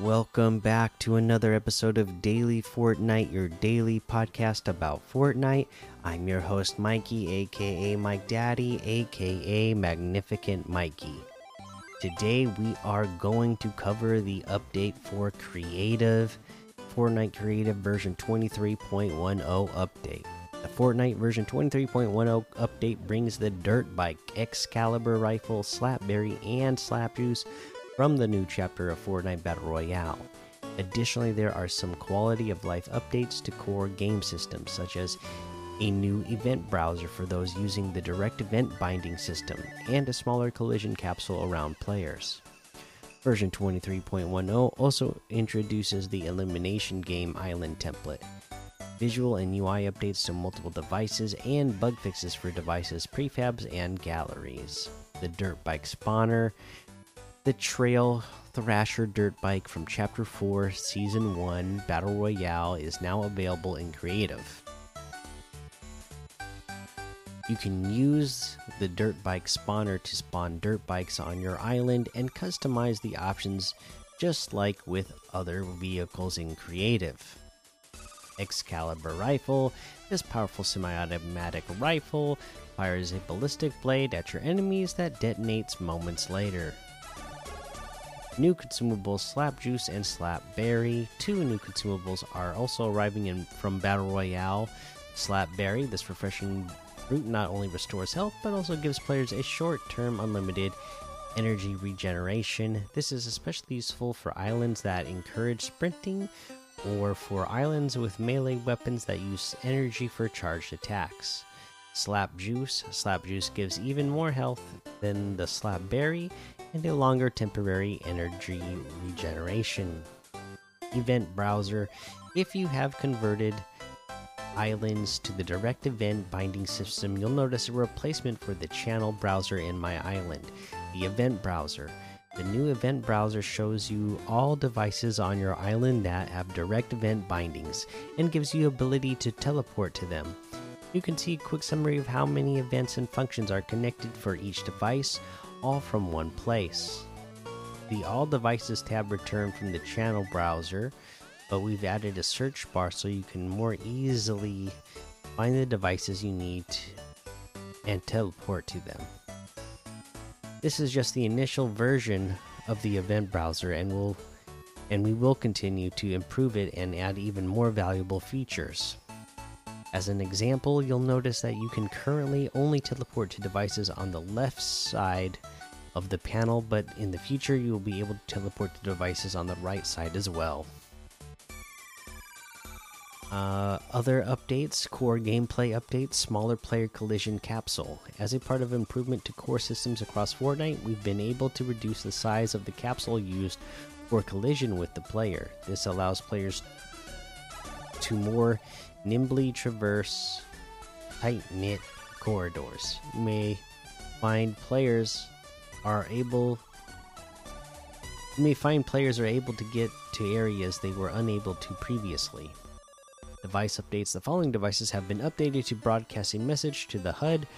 Welcome back to another episode of Daily Fortnite, your daily podcast about Fortnite. I'm your host, Mikey, aka Mike Daddy, aka Magnificent Mikey. Today, we are going to cover the update for Creative, Fortnite Creative version 23.10 update. The Fortnite version 23.10 update brings the Dirt Bike, Excalibur Rifle, Slapberry, and Slapjuice from the new chapter of Fortnite Battle Royale. Additionally, there are some quality of life updates to core game systems, such as a new event browser for those using the direct event binding system, and a smaller collision capsule around players. Version 23.10 also introduces the Elimination Game Island template, visual and UI updates to multiple devices, and bug fixes for devices, prefabs, and galleries. The Dirt Bike Spawner the Trail Thrasher dirt bike from Chapter 4, Season 1 Battle Royale is now available in Creative. You can use the dirt bike spawner to spawn dirt bikes on your island and customize the options just like with other vehicles in Creative. Excalibur Rifle this powerful semi automatic rifle fires a ballistic blade at your enemies that detonates moments later. New consumables Slap Juice and Slap Berry. Two new consumables are also arriving in from Battle Royale. Slap Berry, this refreshing fruit not only restores health but also gives players a short term unlimited energy regeneration. This is especially useful for islands that encourage sprinting or for islands with melee weapons that use energy for charged attacks. Slap Juice. Slap Juice gives even more health than the Slap Berry a longer temporary energy regeneration. Event Browser If you have converted islands to the direct event binding system, you'll notice a replacement for the channel browser in my island, the Event Browser. The new event browser shows you all devices on your island that have direct event bindings and gives you ability to teleport to them. You can see a quick summary of how many events and functions are connected for each device, all from one place. The All Devices tab returned from the channel browser, but we've added a search bar so you can more easily find the devices you need and teleport to them. This is just the initial version of the event browser and will and we will continue to improve it and add even more valuable features. As an example, you'll notice that you can currently only teleport to devices on the left side of the panel, but in the future you will be able to teleport to devices on the right side as well. Uh, other updates core gameplay updates, smaller player collision capsule. As a part of improvement to core systems across Fortnite, we've been able to reduce the size of the capsule used for collision with the player. This allows players to more nimbly traverse tight knit corridors. You may find players are able you may find players are able to get to areas they were unable to previously. Device updates The following devices have been updated to broadcast a message to the HUD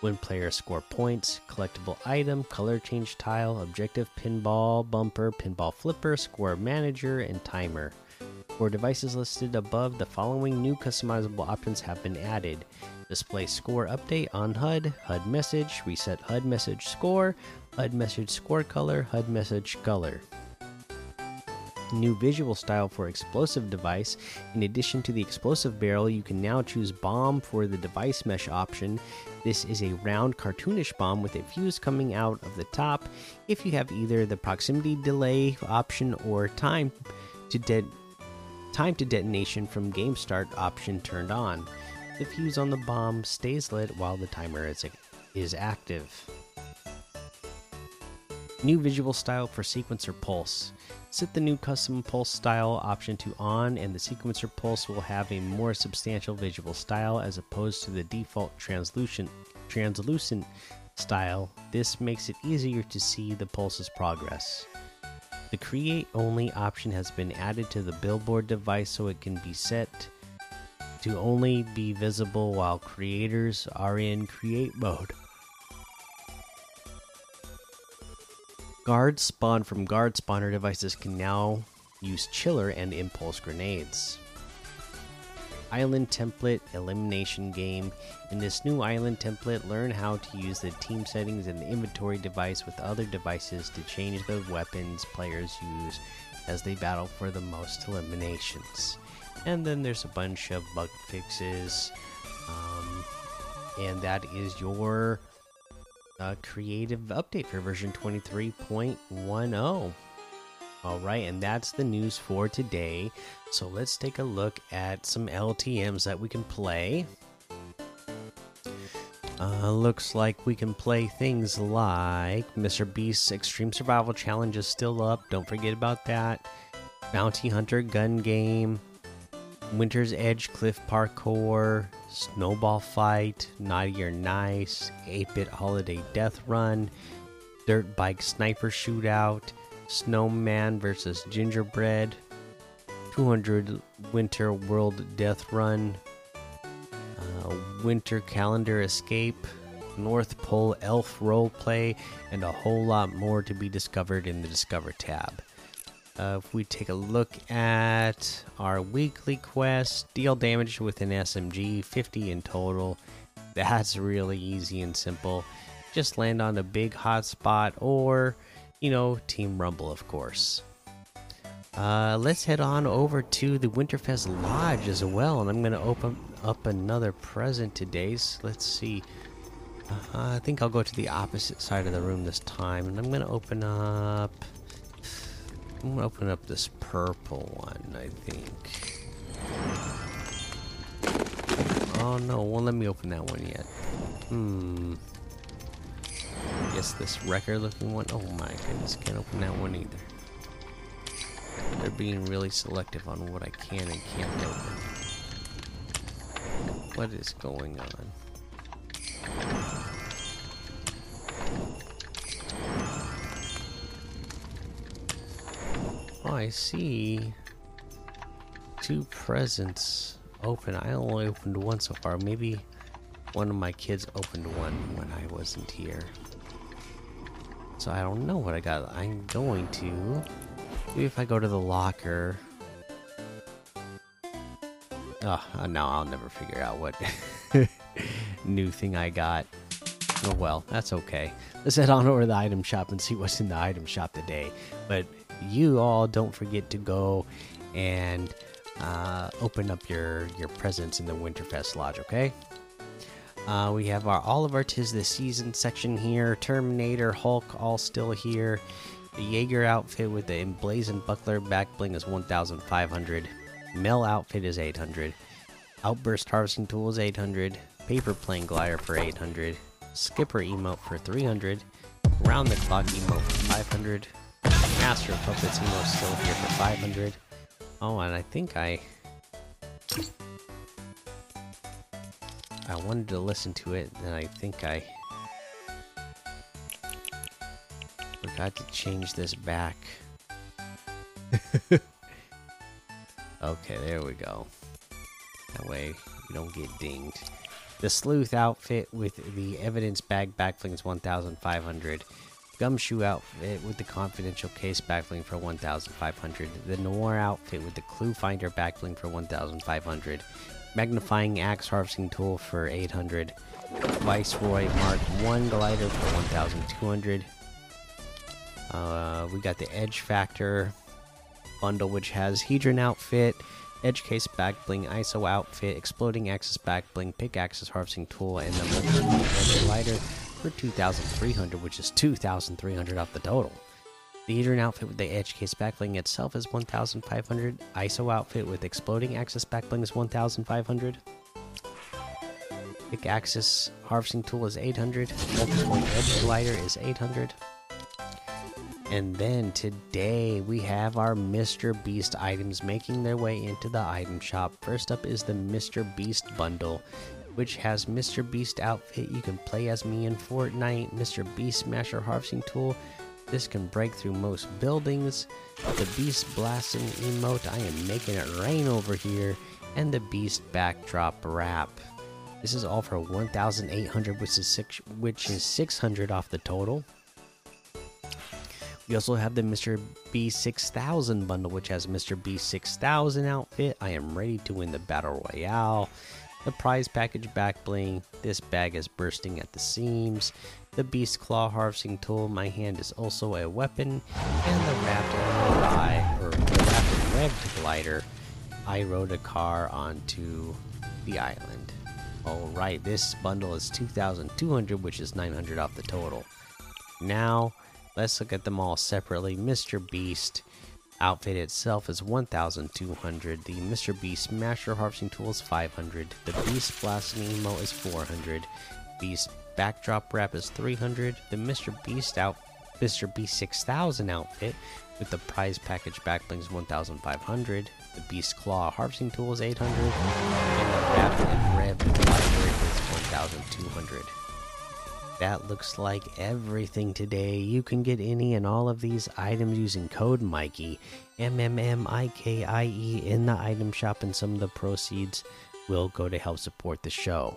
when players score points, collectible item, color change tile, objective pinball, bumper, pinball flipper, score manager, and timer. For devices listed above, the following new customizable options have been added display score update on HUD, HUD message, reset HUD message score, HUD message score color, HUD message color. New visual style for explosive device. In addition to the explosive barrel, you can now choose bomb for the device mesh option. This is a round cartoonish bomb with a fuse coming out of the top. If you have either the proximity delay option or time to dead time to detonation from game start option turned on. The fuse on the bomb stays lit while the timer is, is active. New visual style for sequencer pulse. Set the new custom pulse style option to on, and the sequencer pulse will have a more substantial visual style as opposed to the default translucent translucent style. This makes it easier to see the pulse's progress. The create only option has been added to the billboard device so it can be set to only be visible while creators are in create mode. Guards spawned from guard spawner devices can now use chiller and impulse grenades. Island template elimination game. In this new island template, learn how to use the team settings and the inventory device with other devices to change the weapons players use as they battle for the most eliminations. And then there's a bunch of bug fixes. Um, and that is your uh, creative update for version 23.10. All right, and that's the news for today. So let's take a look at some LTMs that we can play. Uh, looks like we can play things like Mr. Beast's Extreme Survival Challenge is still up. Don't forget about that. Bounty Hunter Gun Game, Winter's Edge Cliff Parkour, Snowball Fight, Naughty or Nice, 8 Bit Holiday Death Run, Dirt Bike Sniper Shootout, Snowman versus Gingerbread, 200 Winter World Death Run, uh, Winter Calendar Escape, North Pole Elf Roleplay, and a whole lot more to be discovered in the Discover tab. Uh, if we take a look at our weekly quest, deal damage with an SMG, 50 in total. That's really easy and simple. Just land on a big hot spot or, you know, Team Rumble, of course. Uh, let's head on over to the Winterfest Lodge as well, and I'm going to open up another present today. So let's see. Uh, I think I'll go to the opposite side of the room this time, and I'm going to open up. I'm gonna open up this purple one, I think. Oh no, won't let me open that one yet. Hmm. Guess this record looking one. Oh my goodness, can't open that one either. They're being really selective on what I can and can't open. What is going on? Oh, I see two presents open. I only opened one so far. Maybe one of my kids opened one when I wasn't here. So I don't know what I got. I'm going to. Maybe if I go to the locker. Oh, no, I'll never figure out what new thing I got. Oh well, that's okay. Let's head on over to the item shop and see what's in the item shop today. But you all don't forget to go and uh, open up your your presents in the Winterfest Lodge. Okay. Uh, we have our all of our tis the season section here. Terminator, Hulk, all still here. The Jaeger outfit with the emblazoned buckler back bling is 1,500. Mel outfit is 800. Outburst harvesting tool is 800. Paper plane glider for 800. Skipper emote for 300. Round the clock emote for 500. Master of Puppets emote still here for 500. Oh, and I think I. I wanted to listen to it, and I think I forgot to change this back. okay, there we go. That way we don't get dinged. The sleuth outfit with the evidence bag backbling is 1,500. Gumshoe outfit with the confidential case backbling for 1,500. The noir outfit with the clue finder backbling for 1,500. Magnifying axe harvesting tool for 800. Viceroy Mark 1 glider for 1,200. Uh, we got the Edge Factor bundle, which has Hedron outfit, Edge Case back bling, ISO outfit, Exploding Axis back bling, Pickaxes harvesting tool, and the glider for 2,300, which is 2,300 off the total. The Hedron outfit with the Edge Case backbling itself is 1,500. ISO outfit with Exploding Axis backbling is 1,500. Pickaxes harvesting tool is 800. Multi-point edge glider is 800. And then today we have our Mr. Beast items making their way into the item shop. First up is the Mr. Beast bundle, which has Mr. Beast outfit. You can play as me in Fortnite, Mr. Beast Smasher harvesting tool. This can break through most buildings. The Beast blasting emote. I am making it rain over here. And the Beast backdrop wrap. This is all for 1,800, which is six, which is 600 off the total. We also have the Mr. B 6000 bundle, which has Mr. B 6000 outfit. I am ready to win the Battle Royale. The prize package back bling. This bag is bursting at the seams. The Beast Claw harvesting tool. My hand is also a weapon. And the wrapped eye, or wrapped revved glider. I rode a car onto the island. Alright, this bundle is 2,200, which is 900 off the total. Now, let's look at them all separately. Mr. Beast outfit itself is 1,200. The Mr. Beast Smasher Harvesting Tool is 500. The Beast Blasting Emo is 400. Beast Backdrop Wrap is 300. The Mr. Beast out Mr. Beast 6000 outfit with the prize package backblings 1500 the beast claw harvesting tool is 800 and the wrapped and revved library is 1200 that looks like everything today you can get any and all of these items using code mikey m-m-m-i-k-i-e in the item shop and some of the proceeds will go to help support the show